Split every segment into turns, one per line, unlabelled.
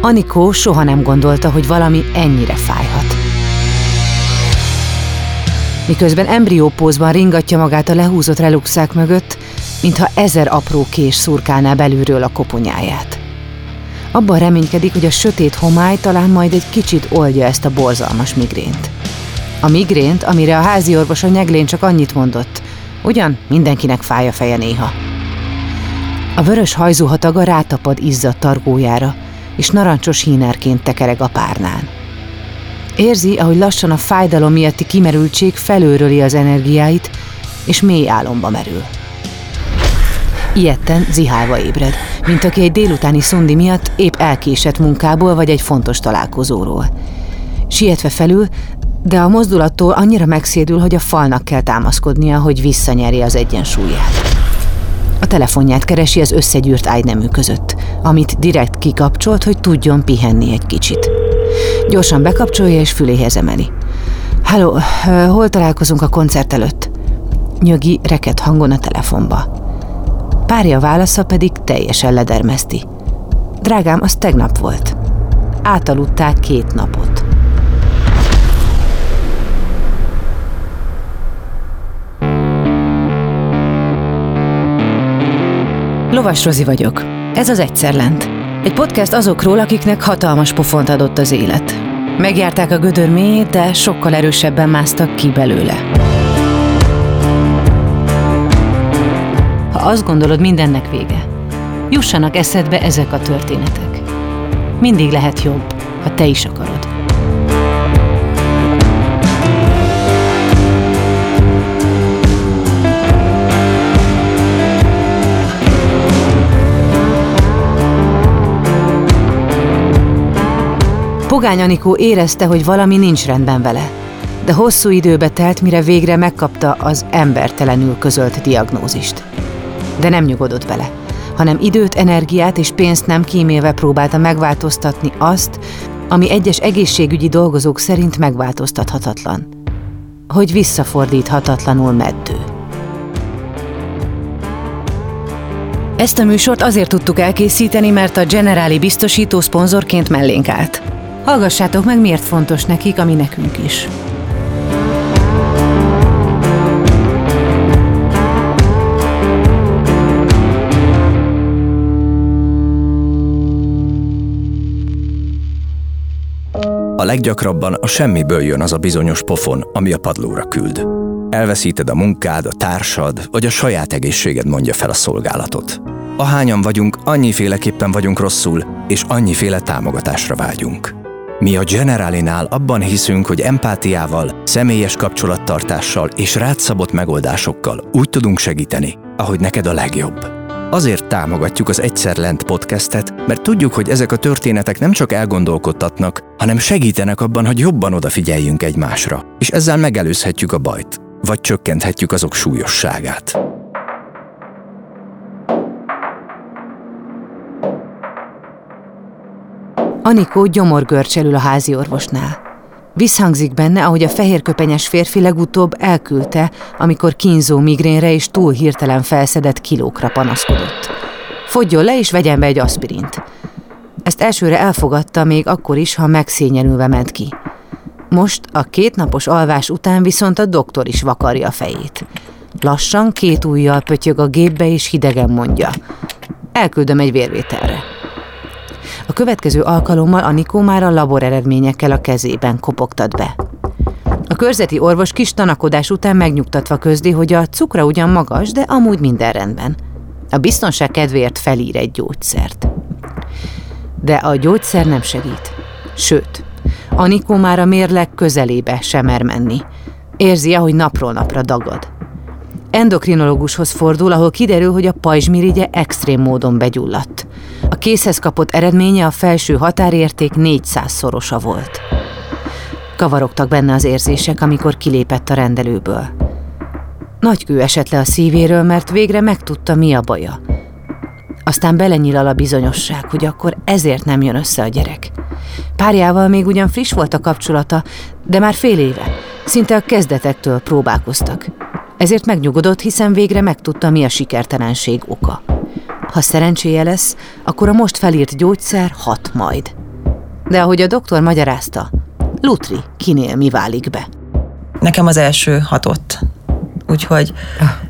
Anikó soha nem gondolta, hogy valami ennyire fájhat. Miközben embriópózban ringatja magát a lehúzott reluxák mögött, mintha ezer apró kés szurkálná belülről a koponyáját. Abban reménykedik, hogy a sötét homály talán majd egy kicsit oldja ezt a borzalmas migrént. A migrént, amire a házi orvos a nyeglén csak annyit mondott, ugyan mindenkinek fáj a feje néha. A vörös hajzuhataga rátapad izzadt targójára, és narancsos hínerként tekereg a párnán. Érzi, ahogy lassan a fájdalom miatti kimerültség felőröli az energiáit, és mély álomba merül. Ilyetten zihálva ébred, mint aki egy délutáni szundi miatt épp elkésett munkából vagy egy fontos találkozóról. Sietve felül, de a mozdulattól annyira megszédül, hogy a falnak kell támaszkodnia, hogy visszanyeri az egyensúlyát. A telefonját keresi az összegyűrt ágynemű között, amit direkt kikapcsolt, hogy tudjon pihenni egy kicsit. Gyorsan bekapcsolja és füléhez emeli. Halló, hol találkozunk a koncert előtt? Nyögi reket hangon a telefonba. Párja válasza pedig teljesen ledermeszti. Drágám, az tegnap volt. Átaludták két napot. Lovas Rozi vagyok. Ez az Egyszer Lent. Egy podcast azokról, akiknek hatalmas pofont adott az élet. Megjárták a gödör mélyét, de sokkal erősebben másztak ki belőle. Ha azt gondolod, mindennek vége, jussanak eszedbe ezek a történetek. Mindig lehet jobb, ha te is akarod. Pogány Anikó érezte, hogy valami nincs rendben vele, de hosszú időbe telt, mire végre megkapta az embertelenül közölt diagnózist. De nem nyugodott bele, hanem időt, energiát és pénzt nem kímélve próbálta megváltoztatni azt, ami egyes egészségügyi dolgozók szerint megváltoztathatatlan. Hogy visszafordíthatatlanul meddő. Ezt a műsort azért tudtuk elkészíteni, mert a Generáli biztosító szponzorként mellénk állt. Hallgassátok meg, miért fontos nekik, ami nekünk is.
A leggyakrabban a semmiből jön az a bizonyos pofon, ami a padlóra küld. Elveszíted a munkád, a társad, vagy a saját egészséged mondja fel a szolgálatot. Ahányan vagyunk, annyiféleképpen vagyunk rosszul, és annyiféle támogatásra vágyunk. Mi a Generalinál abban hiszünk, hogy empátiával, személyes kapcsolattartással és rátszabott megoldásokkal úgy tudunk segíteni, ahogy neked a legjobb. Azért támogatjuk az Egyszer Lent podcastet, mert tudjuk, hogy ezek a történetek nem csak elgondolkodtatnak, hanem segítenek abban, hogy jobban odafigyeljünk egymásra, és ezzel megelőzhetjük a bajt, vagy csökkenthetjük azok súlyosságát.
Anikó gyomorgörcselül a házi orvosnál. Visszhangzik benne, ahogy a fehérköpenyes férfi legutóbb elküldte, amikor kínzó migrénre és túl hirtelen felszedett kilókra panaszkodott. Fogjon le és vegyen be egy aspirint. Ezt elsőre elfogadta még akkor is, ha megszényelülve ment ki. Most a kétnapos alvás után viszont a doktor is vakarja a fejét. Lassan két ujjal pötyög a gépbe és hidegen mondja. Elküldöm egy vérvételre. A következő alkalommal Anikó már a labor eredményekkel a kezében kopogtat be. A körzeti orvos kis tanakodás után megnyugtatva közli, hogy a cukra ugyan magas, de amúgy minden rendben. A biztonság kedvéért felír egy gyógyszert. De a gyógyszer nem segít. Sőt, Anikó már a mérleg közelébe sem mer menni. Érzi, ahogy napról napra dagad. Endokrinológushoz fordul, ahol kiderül, hogy a pajzsmirigye extrém módon begyulladt. A készhez kapott eredménye a felső határérték 400-szorosa volt. Kavarogtak benne az érzések, amikor kilépett a rendelőből. Nagy kő esett le a szívéről, mert végre megtudta, mi a baja. Aztán belenyilal a bizonyosság, hogy akkor ezért nem jön össze a gyerek. Párjával még ugyan friss volt a kapcsolata, de már fél éve, szinte a kezdetektől próbálkoztak. Ezért megnyugodott, hiszen végre megtudta, mi a sikertelenség oka. Ha szerencséje lesz, akkor a most felírt gyógyszer hat majd. De ahogy a doktor magyarázta, Lutri kinél mi válik be.
Nekem az első hatott. Úgyhogy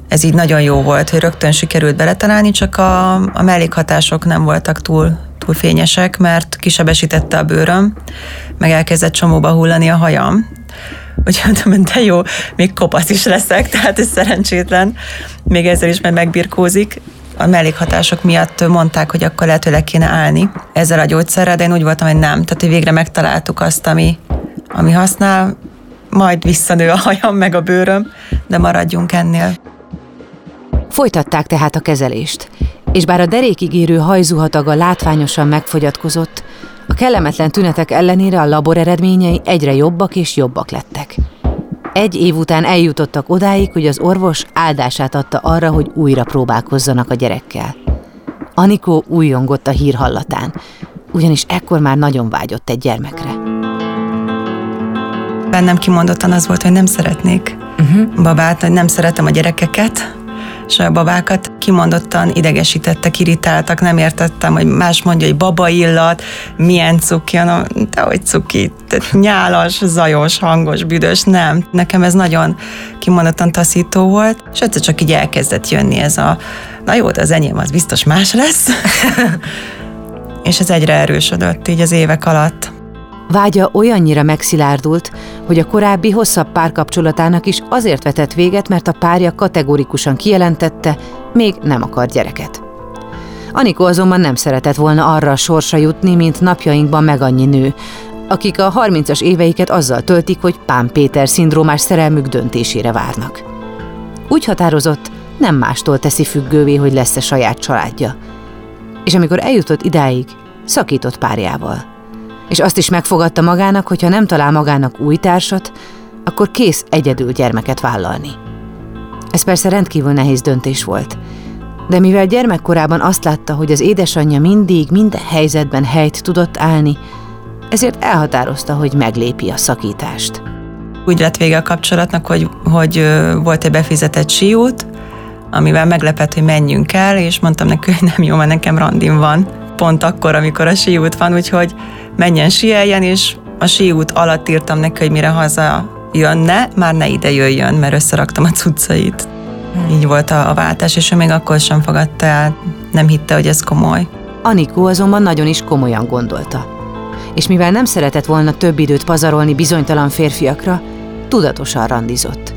ez így nagyon jó volt, hogy rögtön sikerült beletalálni, csak a, a mellékhatások nem voltak túl, túl fényesek, mert kisebesítette a bőröm, meg elkezdett csomóba hullani a hajam. Úgyhogy mondtam, de jó, még kopasz is leszek, tehát ez szerencsétlen. Még ezzel is majd megbirkózik. A mellékhatások miatt mondták, hogy akkor lehetőleg kéne állni ezzel a gyógyszerrel, de én úgy voltam, hogy nem. Tehát, hogy végre megtaláltuk azt, ami, ami használ, majd visszanő a hajam meg a bőröm, de maradjunk ennél.
Folytatták tehát a kezelést, és bár a derékig érő hajzuhataga látványosan megfogyatkozott, a kellemetlen tünetek ellenére a labor eredményei egyre jobbak és jobbak lettek. Egy év után eljutottak odáig, hogy az orvos áldását adta arra, hogy újra próbálkozzanak a gyerekkel. Anikó újongott a hír hallatán, ugyanis ekkor már nagyon vágyott egy gyermekre.
Bennem kimondottan az volt, hogy nem szeretnék uh-huh. babát, hogy nem szeretem a gyerekeket, és a babákat kimondottan idegesítettek, irritáltak, nem értettem, hogy más mondja, hogy baba illat, milyen cuki, no, de hogy cuki, tehát nyálas, zajos, hangos, büdös, nem. Nekem ez nagyon kimondottan taszító volt, és egyszer csak így elkezdett jönni ez a, na jó, de az enyém az biztos más lesz. és ez egyre erősödött így az évek alatt.
Vágya olyannyira megszilárdult, hogy a korábbi hosszabb párkapcsolatának is azért vetett véget, mert a párja kategórikusan kijelentette, még nem akar gyereket. Anikó azonban nem szeretett volna arra a sorsa jutni, mint napjainkban meg annyi nő, akik a 30-as éveiket azzal töltik, hogy Pán Péter szindrómás szerelmük döntésére várnak. Úgy határozott, nem mástól teszi függővé, hogy lesz-e saját családja. És amikor eljutott idáig, szakított párjával és azt is megfogadta magának, hogy ha nem talál magának új társat, akkor kész egyedül gyermeket vállalni. Ez persze rendkívül nehéz döntés volt, de mivel gyermekkorában azt látta, hogy az édesanyja mindig, minden helyzetben helyt tudott állni, ezért elhatározta, hogy meglépi a szakítást.
Úgy lett vége a kapcsolatnak, hogy, hogy volt egy befizetett síút, amivel meglepett, hogy menjünk el, és mondtam neki, hogy nem jó, mert nekem randim van. Pont akkor, amikor a síút van, úgyhogy menjen sieljen, és a síút alatt írtam neki, hogy mire haza jönne, már ne ide jöjjön, mert összeraktam a cuccait. Így volt a, a váltás, és ő még akkor sem fogadta el, nem hitte, hogy ez komoly.
Anikó azonban nagyon is komolyan gondolta. És mivel nem szeretett volna több időt pazarolni bizonytalan férfiakra, tudatosan randizott.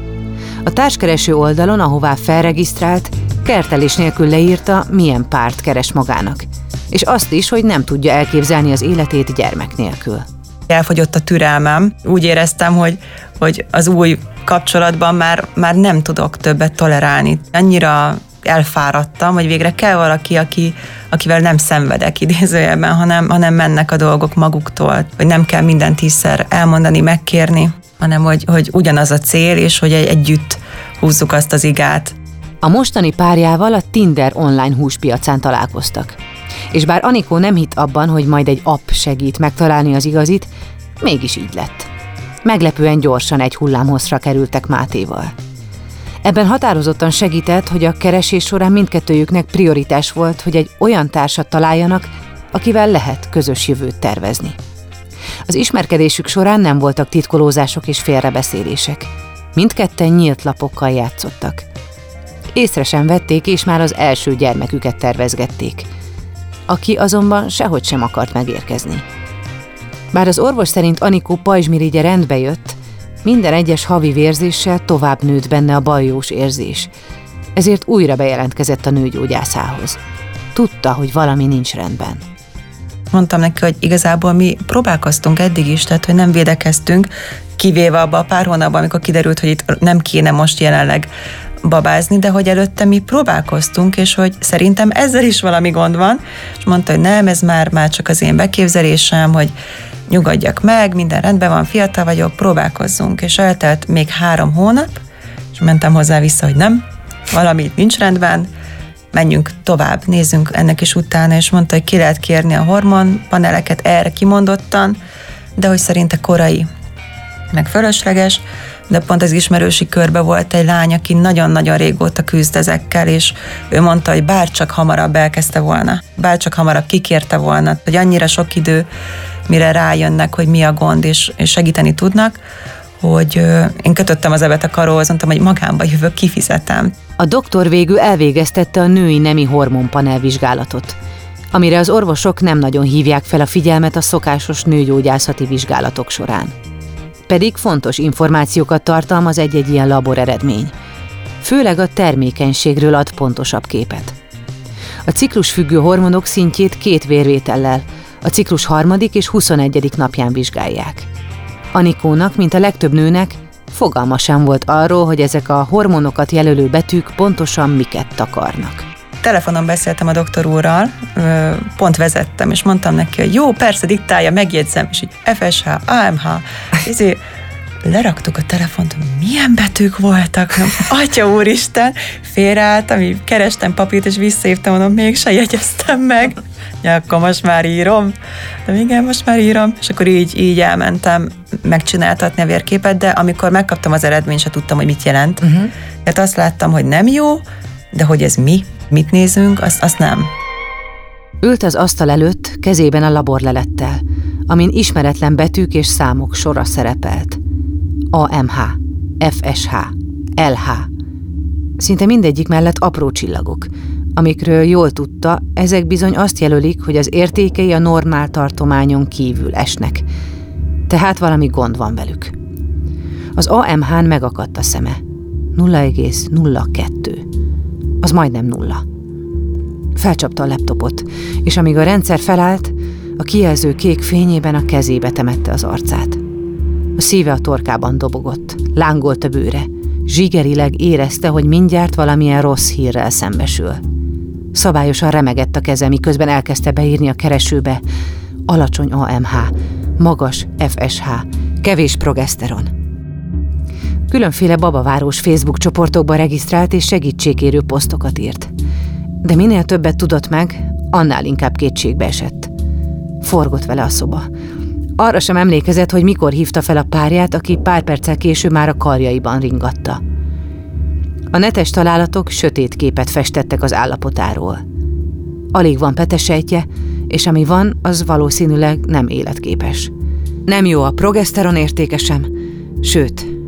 A társkereső oldalon, ahová felregisztrált, kertelés nélkül leírta, milyen párt keres magának, és azt is, hogy nem tudja elképzelni az életét gyermek nélkül.
Elfogyott a türelmem. Úgy éreztem, hogy, hogy az új kapcsolatban már, már nem tudok többet tolerálni. Annyira elfáradtam, hogy végre kell valaki, aki, akivel nem szenvedek idézőjelben, hanem, hanem mennek a dolgok maguktól, hogy nem kell minden tízszer elmondani, megkérni, hanem hogy, hogy ugyanaz a cél, és hogy együtt húzzuk azt az igát.
A mostani párjával a Tinder online húspiacán találkoztak. És bár Anikó nem hitt abban, hogy majd egy app segít megtalálni az igazit, mégis így lett. Meglepően gyorsan egy hullámhozra kerültek Mátéval. Ebben határozottan segített, hogy a keresés során mindkettőjüknek prioritás volt, hogy egy olyan társat találjanak, akivel lehet közös jövőt tervezni. Az ismerkedésük során nem voltak titkolózások és félrebeszélések. Mindketten nyílt lapokkal játszottak. Észre sem vették, és már az első gyermeküket tervezgették – aki azonban sehogy sem akart megérkezni. Bár az orvos szerint Anikó pajzsmirigye rendbe jött, minden egyes havi vérzéssel tovább nőtt benne a bajós érzés, ezért újra bejelentkezett a nőgyógyászához. Tudta, hogy valami nincs rendben.
Mondtam neki, hogy igazából mi próbálkoztunk eddig is, tehát hogy nem védekeztünk, kivéve abba a pár hónapban, amikor kiderült, hogy itt nem kéne most jelenleg babázni, de hogy előtte mi próbálkoztunk, és hogy szerintem ezzel is valami gond van, és mondta, hogy nem, ez már, már csak az én beképzelésem, hogy nyugodjak meg, minden rendben van, fiatal vagyok, próbálkozzunk, és eltelt még három hónap, és mentem hozzá vissza, hogy nem, valami nincs rendben, menjünk tovább, nézzünk ennek is utána, és mondta, hogy ki lehet kérni a hormonpaneleket erre kimondottan, de hogy szerinte korai, meg fölösleges, de pont az ismerősi körbe volt egy lány, aki nagyon-nagyon régóta küzd ezekkel, és ő mondta, hogy bárcsak hamarabb elkezdte volna, bárcsak hamarabb kikérte volna, hogy annyira sok idő mire rájönnek, hogy mi a gond, és, és segíteni tudnak, hogy én kötöttem az ebet a karóhoz, mondtam, hogy magámba jövök, kifizetem.
A doktor végül elvégeztette a női nemi hormonpanel vizsgálatot, amire az orvosok nem nagyon hívják fel a figyelmet a szokásos nőgyógyászati vizsgálatok során. Pedig fontos információkat tartalmaz egy-egy ilyen labor eredmény. Főleg a termékenységről ad pontosabb képet. A ciklus függő hormonok szintjét két vérvétellel, a ciklus harmadik és 21. napján vizsgálják. Anikónak, mint a legtöbb nőnek, fogalma sem volt arról, hogy ezek a hormonokat jelölő betűk pontosan miket takarnak.
Telefonon beszéltem a doktor úrral, pont vezettem, és mondtam neki, hogy jó, persze, diktálja, megjegyzem, és így FSH, AMH, ezért leraktuk a telefont, milyen betűk voltak, atya úristen, félreálltam, így kerestem papírt, és visszaívtam, mondom, mégse jegyeztem meg. Ja, akkor most már írom. De igen, most már írom. És akkor így, így elmentem megcsináltatni a vérképet, de amikor megkaptam az eredményt, se tudtam, hogy mit jelent. Uh-huh. Tehát azt láttam, hogy nem jó, de hogy ez mi, mit nézünk, azt, azt nem.
Ült az asztal előtt, kezében a laborlelettel, amin ismeretlen betűk és számok sora szerepelt. AMH, FSH, LH. Szinte mindegyik mellett apró csillagok, amikről jól tudta, ezek bizony azt jelölik, hogy az értékei a normál tartományon kívül esnek. Tehát valami gond van velük. Az AMH-n megakadt a szeme. 0,02. Az majdnem nulla. Felcsapta a laptopot, és amíg a rendszer felállt, a kijelző kék fényében a kezébe temette az arcát. A szíve a torkában dobogott, lángolt a bőre, zsigerileg érezte, hogy mindjárt valamilyen rossz hírrel szembesül. Szabályosan remegett a keze, miközben elkezdte beírni a keresőbe alacsony AMH, magas FSH, kevés progeszteron. Különféle babavárós Facebook csoportokba regisztrált és segítségérő posztokat írt. De minél többet tudott meg, annál inkább kétségbe esett. Forgott vele a szoba. Arra sem emlékezett, hogy mikor hívta fel a párját, aki pár perccel később már a karjaiban ringatta. A netes találatok sötét képet festettek az állapotáról. Alig van petesejtje, és ami van, az valószínűleg nem életképes. Nem jó a progeszteron értéke sem, sőt,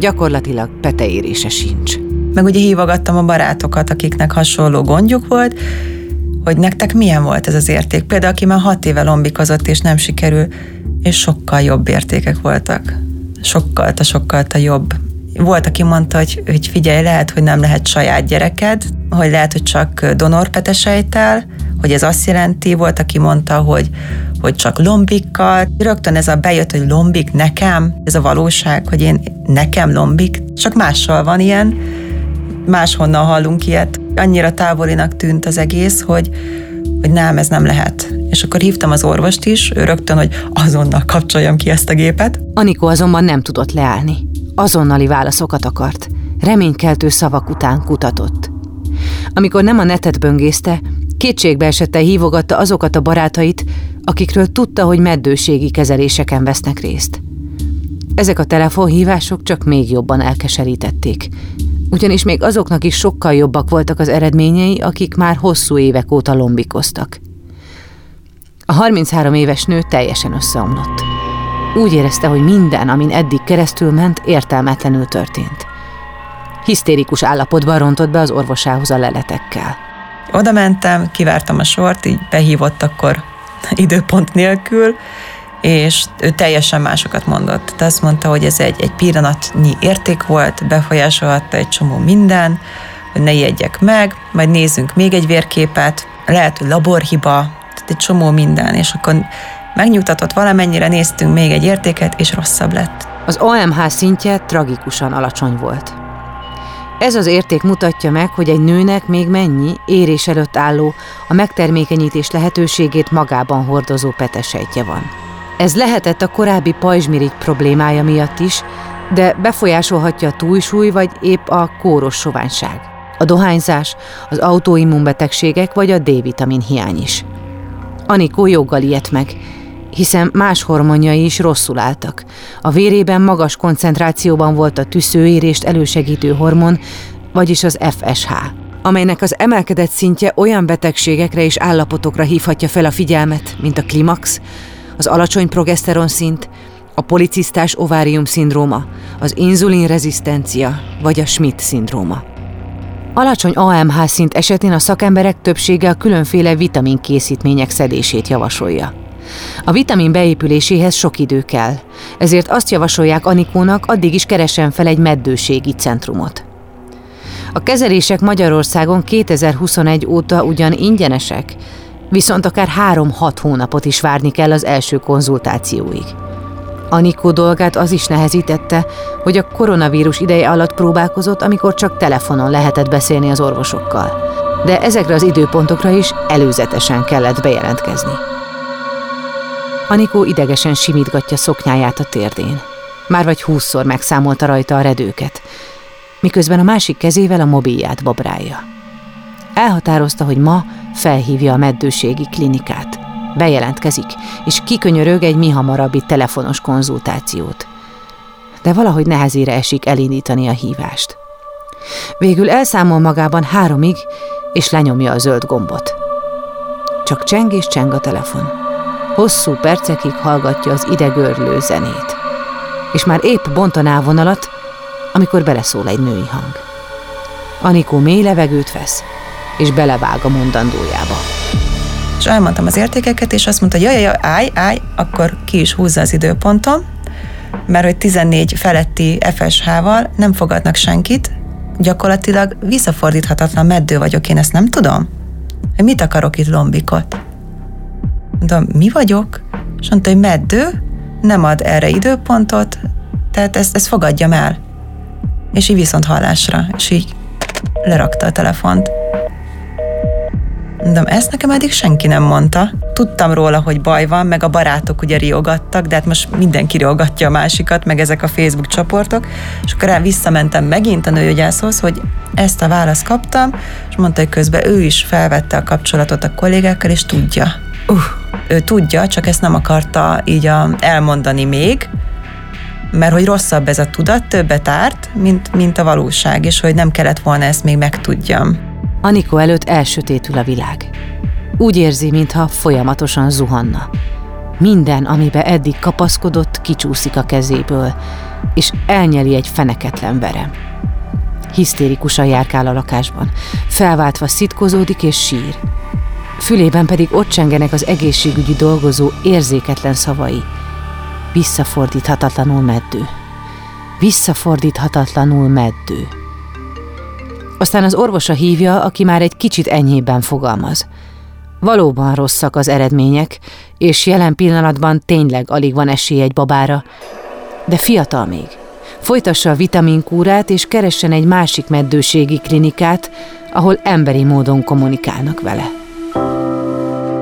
gyakorlatilag peteérése sincs.
Meg ugye hívogattam a barátokat, akiknek hasonló gondjuk volt, hogy nektek milyen volt ez az érték. Például, aki már hat éve lombikozott, és nem sikerül, és sokkal jobb értékek voltak. Sokkal, sokkal jobb volt, aki mondta, hogy, hogy figyelj, lehet, hogy nem lehet saját gyereked, hogy lehet, hogy csak donorpetesejtel, hogy ez azt jelenti, volt, aki mondta, hogy, hogy csak lombikkal. Rögtön ez a bejött, hogy lombik nekem, ez a valóság, hogy én nekem lombik, csak mással van ilyen, máshonnan hallunk ilyet. Annyira távolinak tűnt az egész, hogy, hogy nem, ez nem lehet. És akkor hívtam az orvost is, ő rögtön, hogy azonnal kapcsoljam ki ezt a gépet.
Anikó azonban nem tudott leállni. Azonnali válaszokat akart. Reménykeltő szavak után kutatott. Amikor nem a netet böngészte, kétségbe esette hívogatta azokat a barátait, akikről tudta, hogy meddőségi kezeléseken vesznek részt. Ezek a telefonhívások csak még jobban elkeserítették, ugyanis még azoknak is sokkal jobbak voltak az eredményei, akik már hosszú évek óta lombikoztak. A 33 éves nő teljesen összeomlott. Úgy érezte, hogy minden, amin eddig keresztül ment, értelmetlenül történt. Hisztérikus állapotban rontott be az orvosához a leletekkel.
Oda mentem, kivártam a sort, így behívott akkor időpont nélkül, és ő teljesen másokat mondott. Tehát azt mondta, hogy ez egy, egy pillanatnyi érték volt, befolyásolhatta egy csomó minden, hogy ne ijedjek meg, majd nézzünk még egy vérképet, lehet, hogy laborhiba, tehát egy csomó minden, és akkor megnyugtatott valamennyire, néztünk még egy értéket, és rosszabb lett.
Az OMH szintje tragikusan alacsony volt. Ez az érték mutatja meg, hogy egy nőnek még mennyi érés előtt álló, a megtermékenyítés lehetőségét magában hordozó petesejtje van. Ez lehetett a korábbi pajzsmirigy problémája miatt is, de befolyásolhatja a túlsúly vagy épp a kóros soványság, a dohányzás, az autoimmunbetegségek vagy a D-vitamin hiány is. Anikó joggal ilyet meg, hiszen más hormonjai is rosszul álltak. A vérében magas koncentrációban volt a tüszőérést elősegítő hormon, vagyis az FSH, amelynek az emelkedett szintje olyan betegségekre és állapotokra hívhatja fel a figyelmet, mint a klimax, az alacsony progeszteron szint, a policisztás ovárium szindróma, az inzulinrezisztencia vagy a Schmidt-szindróma. Alacsony AMH szint esetén a szakemberek többsége a különféle vitaminkészítmények szedését javasolja. A vitamin beépüléséhez sok idő kell, ezért azt javasolják Anikónak, addig is keressen fel egy meddőségi centrumot. A kezelések Magyarországon 2021 óta ugyan ingyenesek, viszont akár 3-6 hónapot is várni kell az első konzultációig. Anikó dolgát az is nehezítette, hogy a koronavírus ideje alatt próbálkozott, amikor csak telefonon lehetett beszélni az orvosokkal. De ezekre az időpontokra is előzetesen kellett bejelentkezni. Anikó idegesen simítgatja szoknyáját a térdén. Már vagy húszszor megszámolta rajta a redőket, miközben a másik kezével a mobilját babrálja. Elhatározta, hogy ma felhívja a meddőségi klinikát. Bejelentkezik, és kikönyörög egy mi hamarabbi telefonos konzultációt. De valahogy nehezére esik elindítani a hívást. Végül elszámol magában háromig, és lenyomja a zöld gombot. Csak cseng és cseng a telefon. Hosszú percekig hallgatja az idegörlő zenét. És már épp bontaná vonalat, amikor beleszól egy női hang. Anikó mély levegőt vesz, és belevág a mondandójába.
És elmondtam az értékeket, és azt mondta, hogy jaj, jaj, állj, állj, akkor ki is húzza az időpontom, mert hogy 14 feletti FSH-val nem fogadnak senkit, gyakorlatilag visszafordíthatatlan meddő vagyok, én ezt nem tudom. Mit akarok itt lombikot? Mondom, mi vagyok? És mondta, hogy meddő, nem ad erre időpontot, tehát ezt, ezt fogadjam el. És így viszont hallásra, és így lerakta a telefont. Mondom, ezt nekem eddig senki nem mondta. Tudtam róla, hogy baj van, meg a barátok ugye riogattak, de hát most mindenki riogatja a másikat, meg ezek a Facebook csoportok, és akkor rá visszamentem megint a nőgyógyászhoz, hogy ezt a választ kaptam, és mondta, hogy közben ő is felvette a kapcsolatot a kollégákkal, és tudja. Uh, ő tudja, csak ezt nem akarta így a, elmondani még, mert hogy rosszabb ez a tudat, többet árt, mint, mint a valóság, és hogy nem kellett volna ezt még megtudjam.
Anikó előtt elsötétül a világ. Úgy érzi, mintha folyamatosan zuhanna. Minden, amibe eddig kapaszkodott, kicsúszik a kezéből, és elnyeli egy feneketlen verem. Hisztérikusan járkál a lakásban, felváltva szitkozódik és sír. Fülében pedig ott csengenek az egészségügyi dolgozó érzéketlen szavai. Visszafordíthatatlanul meddő. Visszafordíthatatlanul meddő. Aztán az orvosa hívja, aki már egy kicsit enyhébben fogalmaz. Valóban rosszak az eredmények, és jelen pillanatban tényleg alig van esély egy babára, de fiatal még. Folytassa a vitaminkúrát, és keressen egy másik meddőségi klinikát, ahol emberi módon kommunikálnak vele.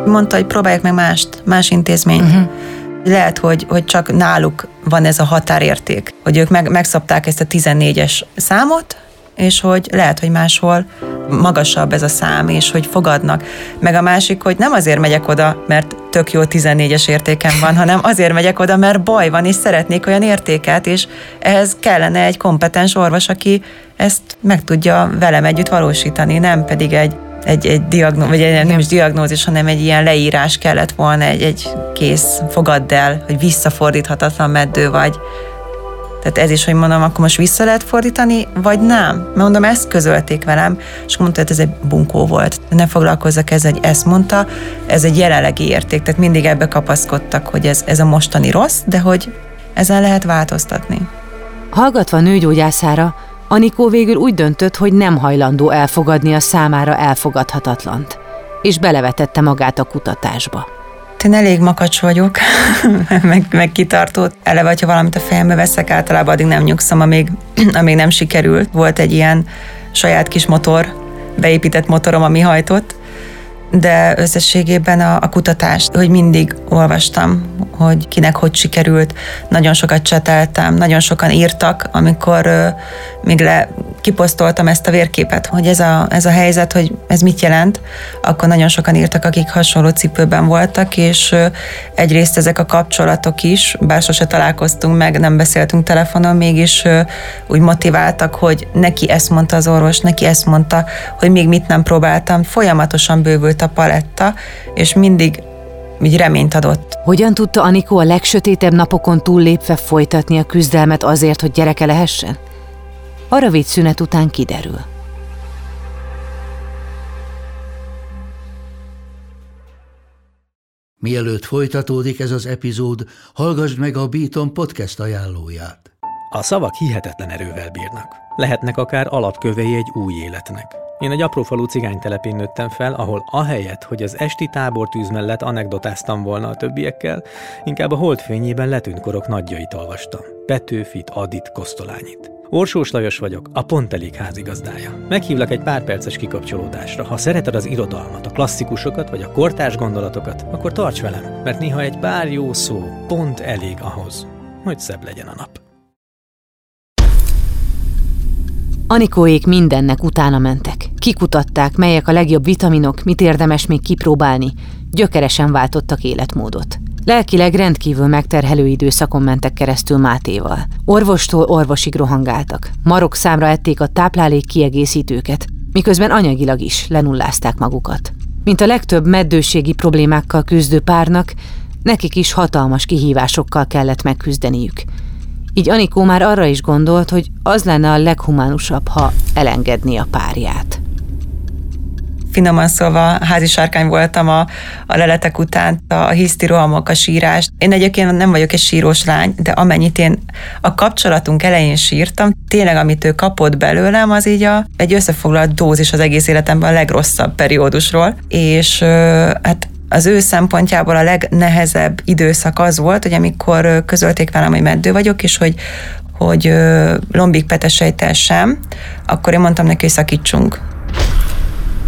Mondta, hogy próbálják meg mást, más intézményt. Uh-huh. Lehet, hogy, hogy csak náluk van ez a határérték, hogy ők meg, megszabták ezt a 14-es számot, és hogy lehet, hogy máshol magasabb ez a szám, és hogy fogadnak. Meg a másik, hogy nem azért megyek oda, mert tök jó 14-es értékem van, hanem azért megyek oda, mert baj van, és szeretnék olyan értéket, és ehhez kellene egy kompetens orvos, aki ezt meg tudja velem együtt valósítani, nem pedig egy egy, egy diagnózis, vagy egy, nem is diagnózis, hanem egy ilyen leírás kellett volna, egy, egy kész, fogadd el, hogy visszafordíthatatlan meddő vagy, tehát ez is, hogy mondom, akkor most vissza lehet fordítani, vagy nem? Mert mondom, ezt közölték velem, és mondta, hogy ez egy bunkó volt. Ne foglalkozzak ezzel, hogy ezt mondta, ez egy jelenlegi érték, tehát mindig ebbe kapaszkodtak, hogy ez, ez a mostani rossz, de hogy ezen lehet változtatni.
Hallgatva a nőgyógyászára, Anikó végül úgy döntött, hogy nem hajlandó elfogadni a számára elfogadhatatlant, és belevetette magát a kutatásba.
Én elég makacs vagyok, meg, meg kitartó. Eleve, ha valamit a fejembe veszek, általában addig nem nyugszom, amíg, amíg nem sikerült. Volt egy ilyen saját kis motor, beépített motorom, ami hajtott, de összességében a, a kutatást, hogy mindig olvastam, hogy kinek hogy sikerült, nagyon sokat cseteltem, nagyon sokan írtak, amikor uh, még le kiposztoltam ezt a vérképet, hogy ez a, ez a helyzet, hogy ez mit jelent, akkor nagyon sokan írtak, akik hasonló cipőben voltak, és uh, egyrészt ezek a kapcsolatok is, bár sose találkoztunk meg, nem beszéltünk telefonon, mégis uh, úgy motiváltak, hogy neki ezt mondta az orvos, neki ezt mondta, hogy még mit nem próbáltam, folyamatosan bővült a paletta, és mindig így reményt adott.
Hogyan tudta Anikó a legsötétebb napokon túllépve folytatni a küzdelmet azért, hogy gyereke lehessen? A rövid szünet után kiderül.
Mielőtt folytatódik ez az epizód, hallgassd meg a Beaton podcast ajánlóját.
A szavak hihetetlen erővel bírnak. Lehetnek akár alapkövei egy új életnek. Én egy aprófalú cigánytelepén nőttem fel, ahol ahelyett, hogy az esti tábortűz mellett anekdotáztam volna a többiekkel, inkább a holdfényében letűnt korok nagyjait olvastam. Petőfit, Adit, Kosztolányit. Orsós Lajos vagyok, a Pont Elég házigazdája. Meghívlak egy pár perces kikapcsolódásra. Ha szereted az irodalmat, a klasszikusokat vagy a kortárs gondolatokat, akkor tarts velem, mert néha egy pár jó szó pont elég ahhoz, hogy szebb legyen a nap.
Anikóék mindennek utána mentek. Kikutatták, melyek a legjobb vitaminok, mit érdemes még kipróbálni. Gyökeresen váltottak életmódot. Lelkileg rendkívül megterhelő időszakon mentek keresztül Mátéval. Orvostól orvosig rohangáltak. Marok számra ették a táplálék kiegészítőket, miközben anyagilag is lenullázták magukat. Mint a legtöbb meddőségi problémákkal küzdő párnak, nekik is hatalmas kihívásokkal kellett megküzdeniük. Így Anikó már arra is gondolt, hogy az lenne a leghumánusabb, ha elengedni a párját
finoman szólva házi sárkány voltam a, a leletek után, a hiszti rohamok, a sírás. Én egyébként nem vagyok egy sírós lány, de amennyit én a kapcsolatunk elején sírtam, tényleg amit ő kapott belőlem, az így a, egy összefoglalt dózis az egész életemben a legrosszabb periódusról, és hát az ő szempontjából a legnehezebb időszak az volt, hogy amikor közölték velem, hogy meddő vagyok, és hogy, hogy lombik petesejtel sem, akkor én mondtam neki, hogy szakítsunk.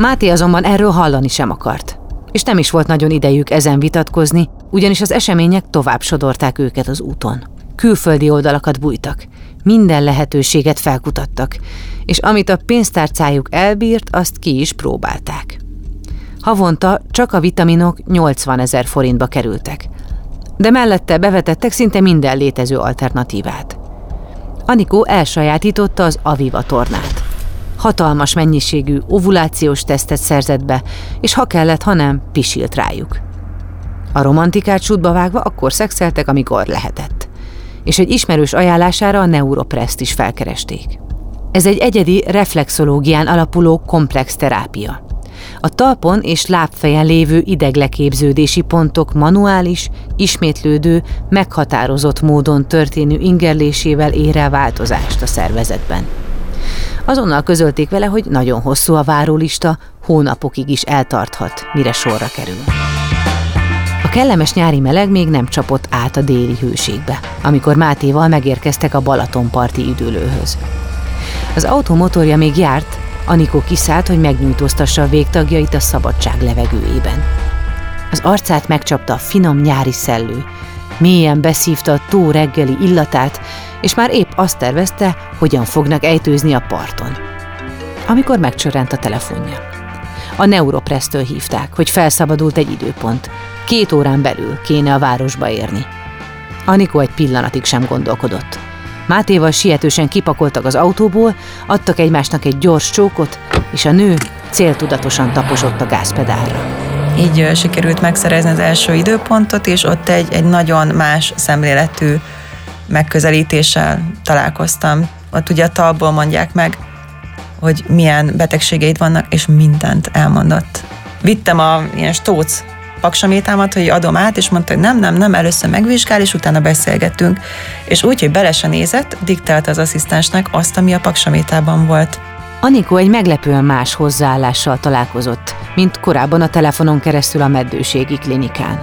Máté azonban erről hallani sem akart. És nem is volt nagyon idejük ezen vitatkozni, ugyanis az események tovább sodorták őket az úton. Külföldi oldalakat bújtak, minden lehetőséget felkutattak, és amit a pénztárcájuk elbírt, azt ki is próbálták. Havonta csak a vitaminok 80 ezer forintba kerültek, de mellette bevetettek szinte minden létező alternatívát. Anikó elsajátította az Aviva tornát hatalmas mennyiségű ovulációs tesztet szerzett be, és ha kellett, ha nem, pisilt rájuk. A romantikát sútba vágva akkor szexeltek, amikor lehetett. És egy ismerős ajánlására a Neuropreszt is felkeresték. Ez egy egyedi reflexológián alapuló komplex terápia. A talpon és lábfejen lévő idegleképződési pontok manuális, ismétlődő, meghatározott módon történő ingerlésével ér el változást a szervezetben. Azonnal közölték vele, hogy nagyon hosszú a várólista, hónapokig is eltarthat, mire sorra kerül. A kellemes nyári meleg még nem csapott át a déli hőségbe, amikor Mátéval megérkeztek a Balatonparti üdülőhöz. Az autó motorja még járt, Anikó kiszállt, hogy megnyújtóztassa a végtagjait a szabadság levegőjében. Az arcát megcsapta a finom nyári szellő, mélyen beszívta a tó reggeli illatát, és már épp azt tervezte, hogyan fognak ejtőzni a parton. Amikor megcsörrent a telefonja. A Neuropresztől hívták, hogy felszabadult egy időpont. Két órán belül kéne a városba érni. Anikó egy pillanatig sem gondolkodott. Mátéval sietősen kipakoltak az autóból, adtak egymásnak egy gyors csókot, és a nő céltudatosan taposott a gázpedálra.
Így sikerült megszerezni az első időpontot, és ott egy, egy nagyon más szemléletű megközelítéssel találkoztam. Ott ugye a talból mondják meg, hogy milyen betegségeid vannak, és mindent elmondott. Vittem a ilyen stóc paksamétámat, hogy adom át, és mondta, hogy nem, nem, nem, először megvizsgál, és utána beszélgetünk. És úgy, hogy bele se nézett, diktált az asszisztensnek azt, ami a paksamétában volt.
Anikó egy meglepően más hozzáállással találkozott, mint korábban a telefonon keresztül a meddőségi klinikán.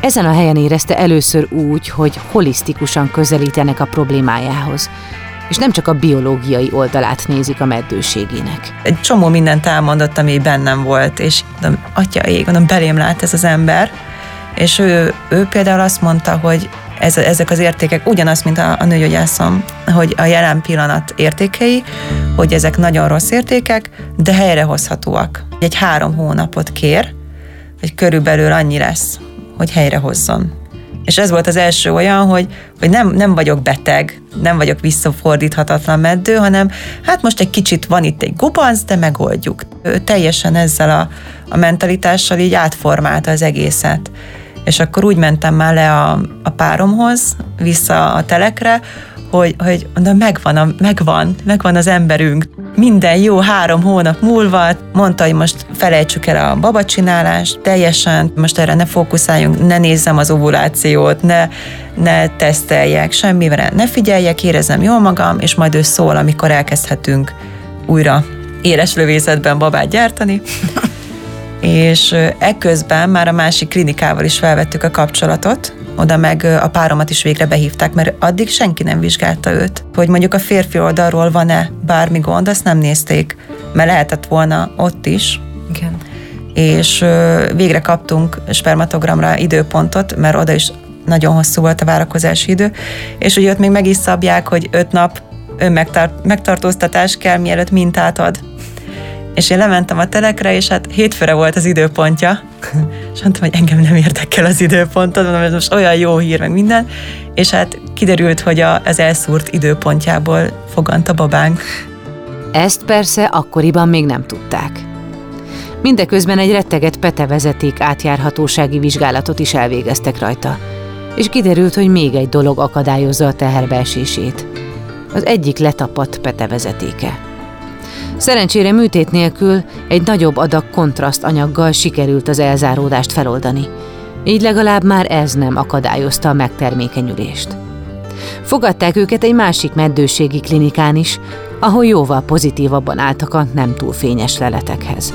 Ezen a helyen érezte először úgy, hogy holisztikusan közelítenek a problémájához, és nem csak a biológiai oldalát nézik a meddőségének.
Egy csomó mindent elmondott, ami bennem volt, és mondom, atya ég, mondom, belém lát ez az ember, és ő, ő például azt mondta, hogy ez, ezek az értékek ugyanaz, mint a, a nőgyógyászom, hogy a jelen pillanat értékei, hogy ezek nagyon rossz értékek, de helyrehozhatóak. Egy három hónapot kér, hogy körülbelül annyi lesz, hogy helyrehozzon. És ez volt az első olyan, hogy, hogy nem, nem vagyok beteg, nem vagyok visszafordíthatatlan meddő, hanem hát most egy kicsit van itt egy gubanc, de megoldjuk. Ő teljesen ezzel a, a mentalitással így átformálta az egészet. És akkor úgy mentem már le a, a páromhoz, vissza a telekre, hogy, hogy mondom, megvan, a, megvan, megvan az emberünk. Minden jó három hónap múlva mondta, hogy most felejtsük el a babacsinálást teljesen, most erre ne fókuszáljunk, ne nézzem az ovulációt, ne, ne teszteljek semmire, ne figyeljek, érezem jól magam, és majd ő szól, amikor elkezdhetünk újra éles lövészetben babát gyártani. és ekközben már a másik klinikával is felvettük a kapcsolatot, oda meg a páromat is végre behívták, mert addig senki nem vizsgálta őt. Hogy mondjuk a férfi oldalról van-e bármi gond, azt nem nézték, mert lehetett volna ott is.
Igen.
És végre kaptunk spermatogramra időpontot, mert oda is nagyon hosszú volt a várakozási idő, és ugye ott még meg is szabják, hogy öt nap önmegtart, megtartóztatás kell, mielőtt mintát ad. És én lementem a telekre, és hát hétfőre volt az időpontja, és mondtam, hogy engem nem érdekel az időpontod, mondom, ez most olyan jó hír, meg minden, és hát kiderült, hogy a, az elszúrt időpontjából fogant a babánk.
Ezt persze akkoriban még nem tudták. Mindeközben egy retteget petevezeték átjárhatósági vizsgálatot is elvégeztek rajta, és kiderült, hogy még egy dolog akadályozza a teherbeesését. Az egyik letapadt petevezetéke. Szerencsére műtét nélkül egy nagyobb adag kontraszt anyaggal sikerült az elzáródást feloldani. Így legalább már ez nem akadályozta a megtermékenyülést. Fogadták őket egy másik meddőségi klinikán is, ahol jóval pozitívabban álltak a nem túl fényes leletekhez.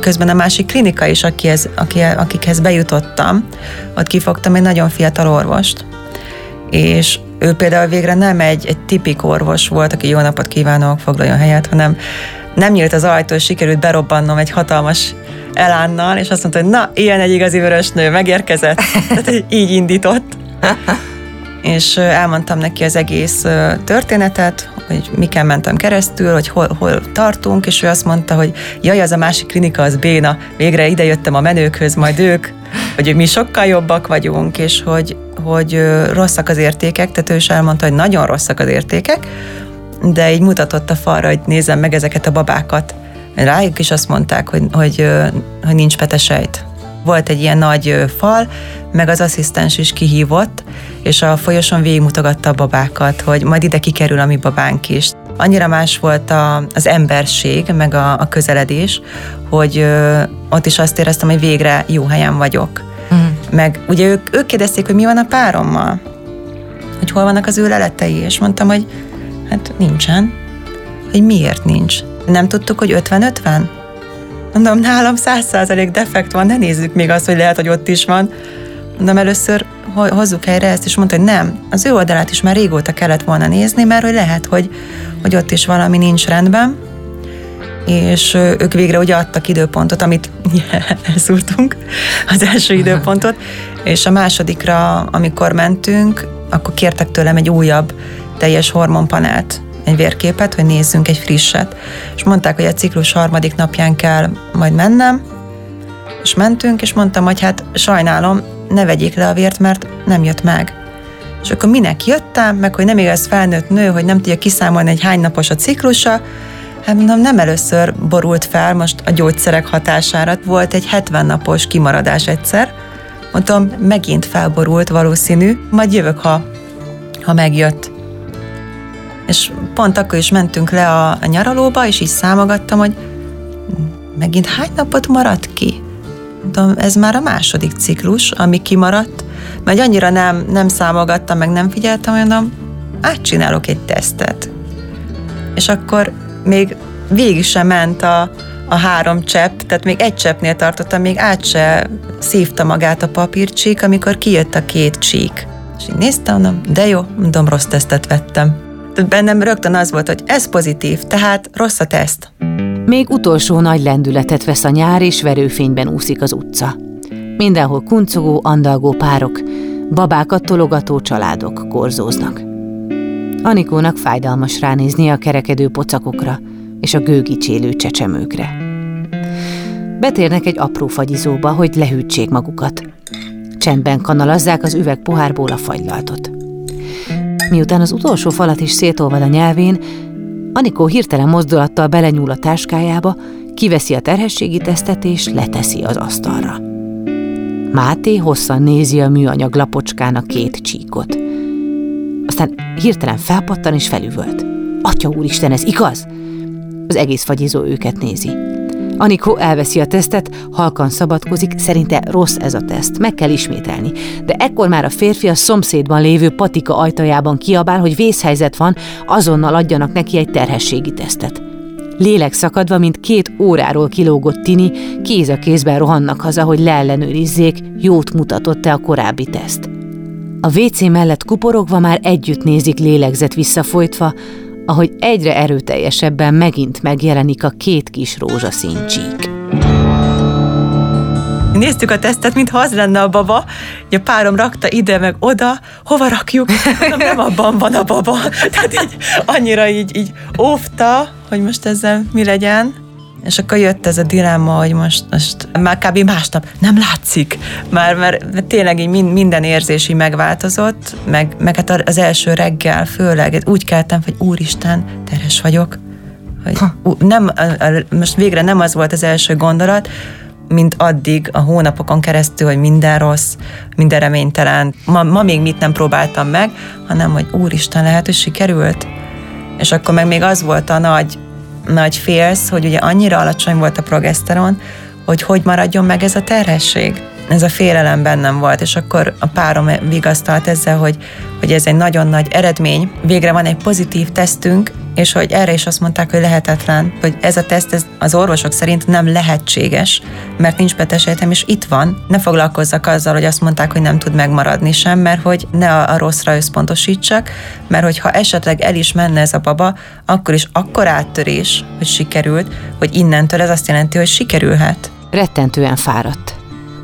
Közben a másik klinika is, akihez, akikhez bejutottam, ott kifogtam egy nagyon fiatal orvost, és ő például végre nem egy, egy tipik orvos volt, aki jó napot kívánok, foglaljon helyet, hanem nem nyílt az ajtó, és sikerült berobbannom egy hatalmas elánnal, és azt mondta, hogy na, ilyen egy igazi vörös nő, megérkezett. Tehát így indított. És elmondtam neki az egész történetet, hogy miken mentem keresztül, hogy hol, hol tartunk, és ő azt mondta, hogy jaj, az a másik klinika, az béna, végre ide jöttem a menőkhöz, majd ők, hogy mi sokkal jobbak vagyunk, és hogy, hogy rosszak az értékek, tehát ő is elmondta, hogy nagyon rosszak az értékek, de így mutatott a falra, hogy nézem meg ezeket a babákat. Rájuk is azt mondták, hogy, hogy, hogy nincs petesejt. Volt egy ilyen nagy fal, meg az asszisztens is kihívott, és a folyosón végigmutogatta a babákat, hogy majd ide kikerül a mi babánk is. Annyira más volt a, az emberség, meg a, a közeledés, hogy ö, ott is azt éreztem, hogy végre jó helyen vagyok. Mm. Meg ugye ők, ők kérdezték, hogy mi van a párommal, hogy hol vannak az ő leletei, és mondtam, hogy hát nincsen. Hogy miért nincs? Nem tudtuk, hogy 50-50? Mondom, nálam 100% defekt van, ne nézzük még azt, hogy lehet, hogy ott is van. Mondom, először hozzuk helyre ezt, és mondta, hogy nem, az ő oldalát is már régóta kellett volna nézni, mert hogy lehet, hogy, hogy ott is valami nincs rendben, és ők végre ugye adtak időpontot, amit elszúrtunk, az első időpontot, és a másodikra, amikor mentünk, akkor kértek tőlem egy újabb teljes hormonpanelt, egy vérképet, hogy nézzünk egy frisset. És mondták, hogy a ciklus harmadik napján kell majd mennem, és mentünk, és mondtam, hogy hát sajnálom, ne vegyék le a vért, mert nem jött meg. És akkor minek jöttem, meg hogy nem igaz felnőtt nő, hogy nem tudja kiszámolni, egy hány napos a ciklusa, Hát mondom, nem először borult fel most a gyógyszerek hatására. Volt egy 70 napos kimaradás egyszer. Mondtam, megint felborult valószínű, majd jövök, ha, ha megjött. És pont akkor is mentünk le a, a nyaralóba, és így számogattam, hogy megint hány napot maradt ki? Mondom, ez már a második ciklus, ami kimaradt, mert annyira nem, nem számogattam, meg nem figyeltem, mondom, átcsinálok egy tesztet. És akkor még végig sem ment a, a három csepp, tehát még egy cseppnél tartottam, még át se szívta magát a papírcsík, amikor kijött a két csík. És így néztem, mondom, de jó, mondom, rossz tesztet vettem. Tehát bennem rögtön az volt, hogy ez pozitív, tehát rossz a teszt.
Még utolsó nagy lendületet vesz a nyár, és verőfényben úszik az utca. Mindenhol kuncogó, andalgó párok, babákat tologató családok korzóznak. Anikónak fájdalmas ránézni a kerekedő pocakokra és a gőgicsélő csecsemőkre. Betérnek egy apró fagyizóba, hogy lehűtsék magukat. csendben kanalazzák az üveg pohárból a fagylaltot. Miután az utolsó falat is szétolvad a nyelvén, Anikó hirtelen mozdulattal belenyúl a táskájába, kiveszi a terhességi tesztet és leteszi az asztalra. Máté hosszan nézi a műanyag lapocskán a két csíkot. Aztán hirtelen felpattan és felüvölt. Atya úristen, ez igaz? Az egész fagyizó őket nézi. Anikó elveszi a tesztet, halkan szabadkozik, szerinte rossz ez a teszt, meg kell ismételni. De ekkor már a férfi a szomszédban lévő patika ajtajában kiabál, hogy vészhelyzet van, azonnal adjanak neki egy terhességi tesztet. Lélek szakadva, mint két óráról kilógott Tini, kéz a kézben rohannak haza, hogy leellenőrizzék, jót mutatott-e a korábbi teszt. A WC mellett kuporogva már együtt nézik lélegzet visszafolytva, ahogy egyre erőteljesebben megint megjelenik a két kis rózsaszín csík.
Néztük a tesztet, mintha az lenne a baba, a párom rakta ide, meg oda, hova rakjuk? Nem abban van a baba. Tehát így, annyira így, így óvta, hogy most ezzel mi legyen. És akkor jött ez a dilemma, hogy most, most már kb. másnap nem látszik, már, mert tényleg így minden érzés így megváltozott, meg, meg hát az első reggel főleg úgy keltem, hogy úristen, teres vagyok. Hogy nem, most végre nem az volt az első gondolat, mint addig a hónapokon keresztül, hogy minden rossz, minden reménytelen. Ma, ma még mit nem próbáltam meg, hanem hogy úristen, lehet, hogy sikerült. És akkor meg még az volt a nagy nagy félsz, hogy ugye annyira alacsony volt a progeszteron, hogy hogy maradjon meg ez a terhesség. Ez a félelem bennem volt, és akkor a párom vigasztalt ezzel, hogy, hogy ez egy nagyon nagy eredmény. Végre van egy pozitív tesztünk, és hogy erre is azt mondták, hogy lehetetlen, hogy ez a teszt ez az orvosok szerint nem lehetséges, mert nincs betesetem, és itt van. Ne foglalkozzak azzal, hogy azt mondták, hogy nem tud megmaradni sem, mert hogy ne a, a rosszra összpontosítsak, mert hogyha esetleg el is menne ez a baba, akkor is akkor áttörés, hogy sikerült, hogy innentől ez azt jelenti, hogy sikerülhet.
Rettentően fáradt.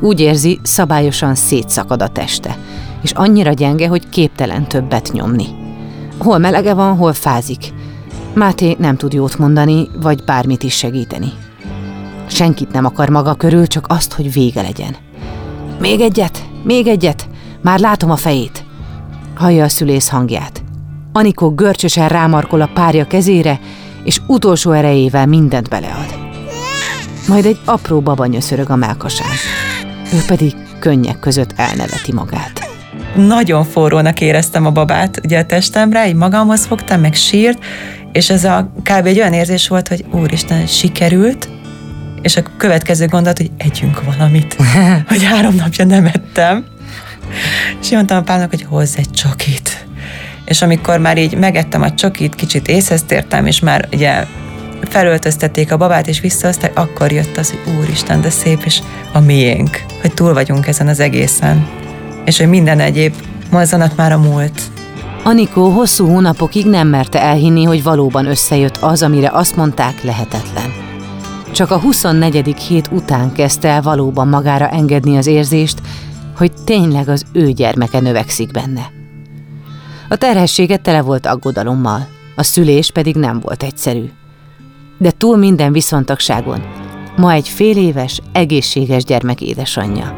Úgy érzi, szabályosan szétszakad a teste, és annyira gyenge, hogy képtelen többet nyomni. Hol melege van, hol fázik, Máté nem tud jót mondani, vagy bármit is segíteni. Senkit nem akar maga körül, csak azt, hogy vége legyen. Még egyet, még egyet, már látom a fejét. Hallja a szülész hangját. Anikó görcsösen rámarkol a párja kezére, és utolsó erejével mindent belead. Majd egy apró baba nyöszörög a melkasán. Ő pedig könnyek között elneveti magát.
Nagyon forrónak éreztem a babát ugye a testemre, így magamhoz fogtam, meg sírt, és ez a kb. egy olyan érzés volt, hogy úristen, sikerült, és a következő gondolat, hogy együnk valamit, hogy három napja nem ettem. És mondtam a pálnak, hogy hozz egy csokit. És amikor már így megettem a csokit, kicsit észhez tértem, és már ugye felöltöztették a babát, és visszahozták, akkor jött az, hogy úristen, de szép, és a miénk, hogy túl vagyunk ezen az egészen. És hogy minden egyéb mozzanat már a múlt.
Anikó hosszú hónapokig nem merte elhinni, hogy valóban összejött az, amire azt mondták lehetetlen. Csak a 24. hét után kezdte el valóban magára engedni az érzést, hogy tényleg az ő gyermeke növekszik benne. A terhessége tele volt aggodalommal, a szülés pedig nem volt egyszerű. De túl minden viszontagságon, ma egy fél éves, egészséges gyermek édesanyja.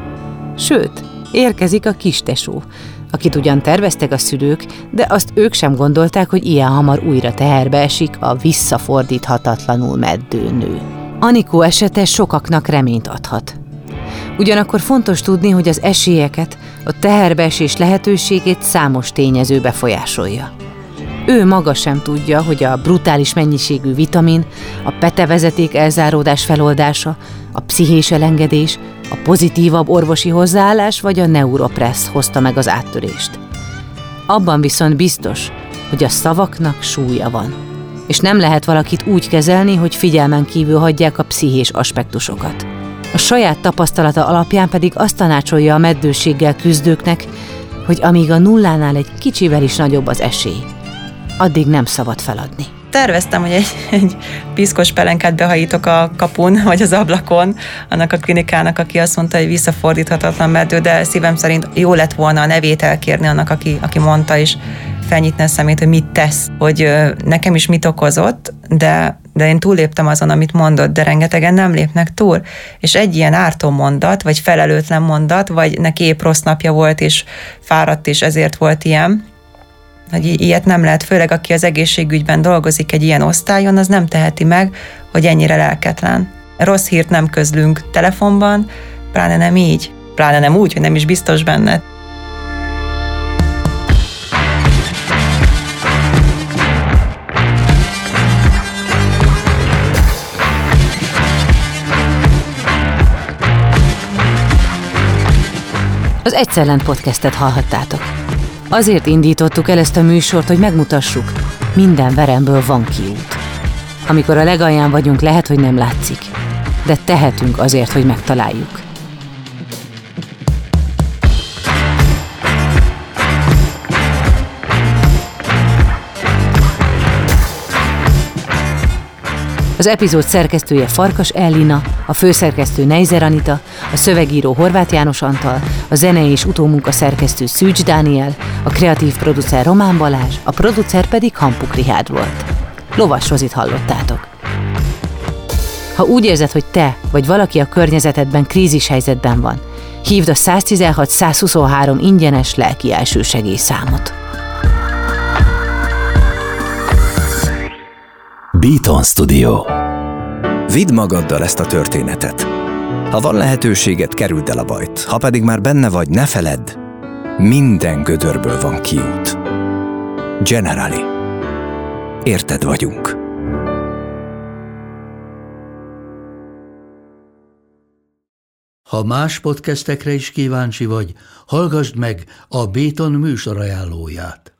Sőt, érkezik a kistesó, akit ugyan terveztek a szülők, de azt ők sem gondolták, hogy ilyen hamar újra teherbe esik a visszafordíthatatlanul meddő nő. Anikó esete sokaknak reményt adhat. Ugyanakkor fontos tudni, hogy az esélyeket, a teherbeesés lehetőségét számos tényező befolyásolja. Ő maga sem tudja, hogy a brutális mennyiségű vitamin, a petevezeték elzáródás feloldása, a pszichés elengedés, a pozitívabb orvosi hozzáállás vagy a neuropressz hozta meg az áttörést. Abban viszont biztos, hogy a szavaknak súlya van, és nem lehet valakit úgy kezelni, hogy figyelmen kívül hagyják a pszichés aspektusokat. A saját tapasztalata alapján pedig azt tanácsolja a meddőséggel küzdőknek, hogy amíg a nullánál egy kicsivel is nagyobb az esély, addig nem szabad feladni.
Terveztem, hogy egy, egy piszkos pelenkát behajítok a kapun, vagy az ablakon, annak a klinikának, aki azt mondta, hogy visszafordíthatatlan meddő, de szívem szerint jó lett volna a nevét elkérni annak, aki, aki mondta, és felnyitni a szemét, hogy mit tesz, hogy nekem is mit okozott, de, de én túléptem azon, amit mondott, de rengetegen nem lépnek túl. És egy ilyen ártó mondat, vagy felelőtlen mondat, vagy neki épp rossz napja volt, és fáradt, és ezért volt ilyen, hogy ilyet nem lehet, főleg aki az egészségügyben dolgozik egy ilyen osztályon, az nem teheti meg, hogy ennyire lelketlen. Rossz hírt nem közlünk telefonban, pláne nem így, pláne nem úgy, hogy nem is biztos benne.
Az Egyszerlent podcastet hallhattátok. Azért indítottuk el ezt a műsort, hogy megmutassuk, minden veremből van kiút. Amikor a legalján vagyunk, lehet, hogy nem látszik, de tehetünk azért, hogy megtaláljuk. Az epizód szerkesztője Farkas Ellina, a főszerkesztő Neizer Anita, a szövegíró Horváth János Antal, a zene és utómunka szerkesztő Szűcs Dániel, a kreatív producer Román Balázs, a producer pedig Hampuk Rihárd volt. Lovas Rozit hallottátok. Ha úgy érzed, hogy te vagy valaki a környezetedben krízis helyzetben van, hívd a 116-123 ingyenes lelki elsősegély számot.
Beaton Studio. Vidd magaddal ezt a történetet. Ha van lehetőséget, kerüld el a bajt. Ha pedig már benne vagy, ne feledd, minden gödörből van kiút. Generali. Érted vagyunk.
Ha más podcastekre is kíváncsi vagy, hallgassd meg a Béton műsor ajánlóját.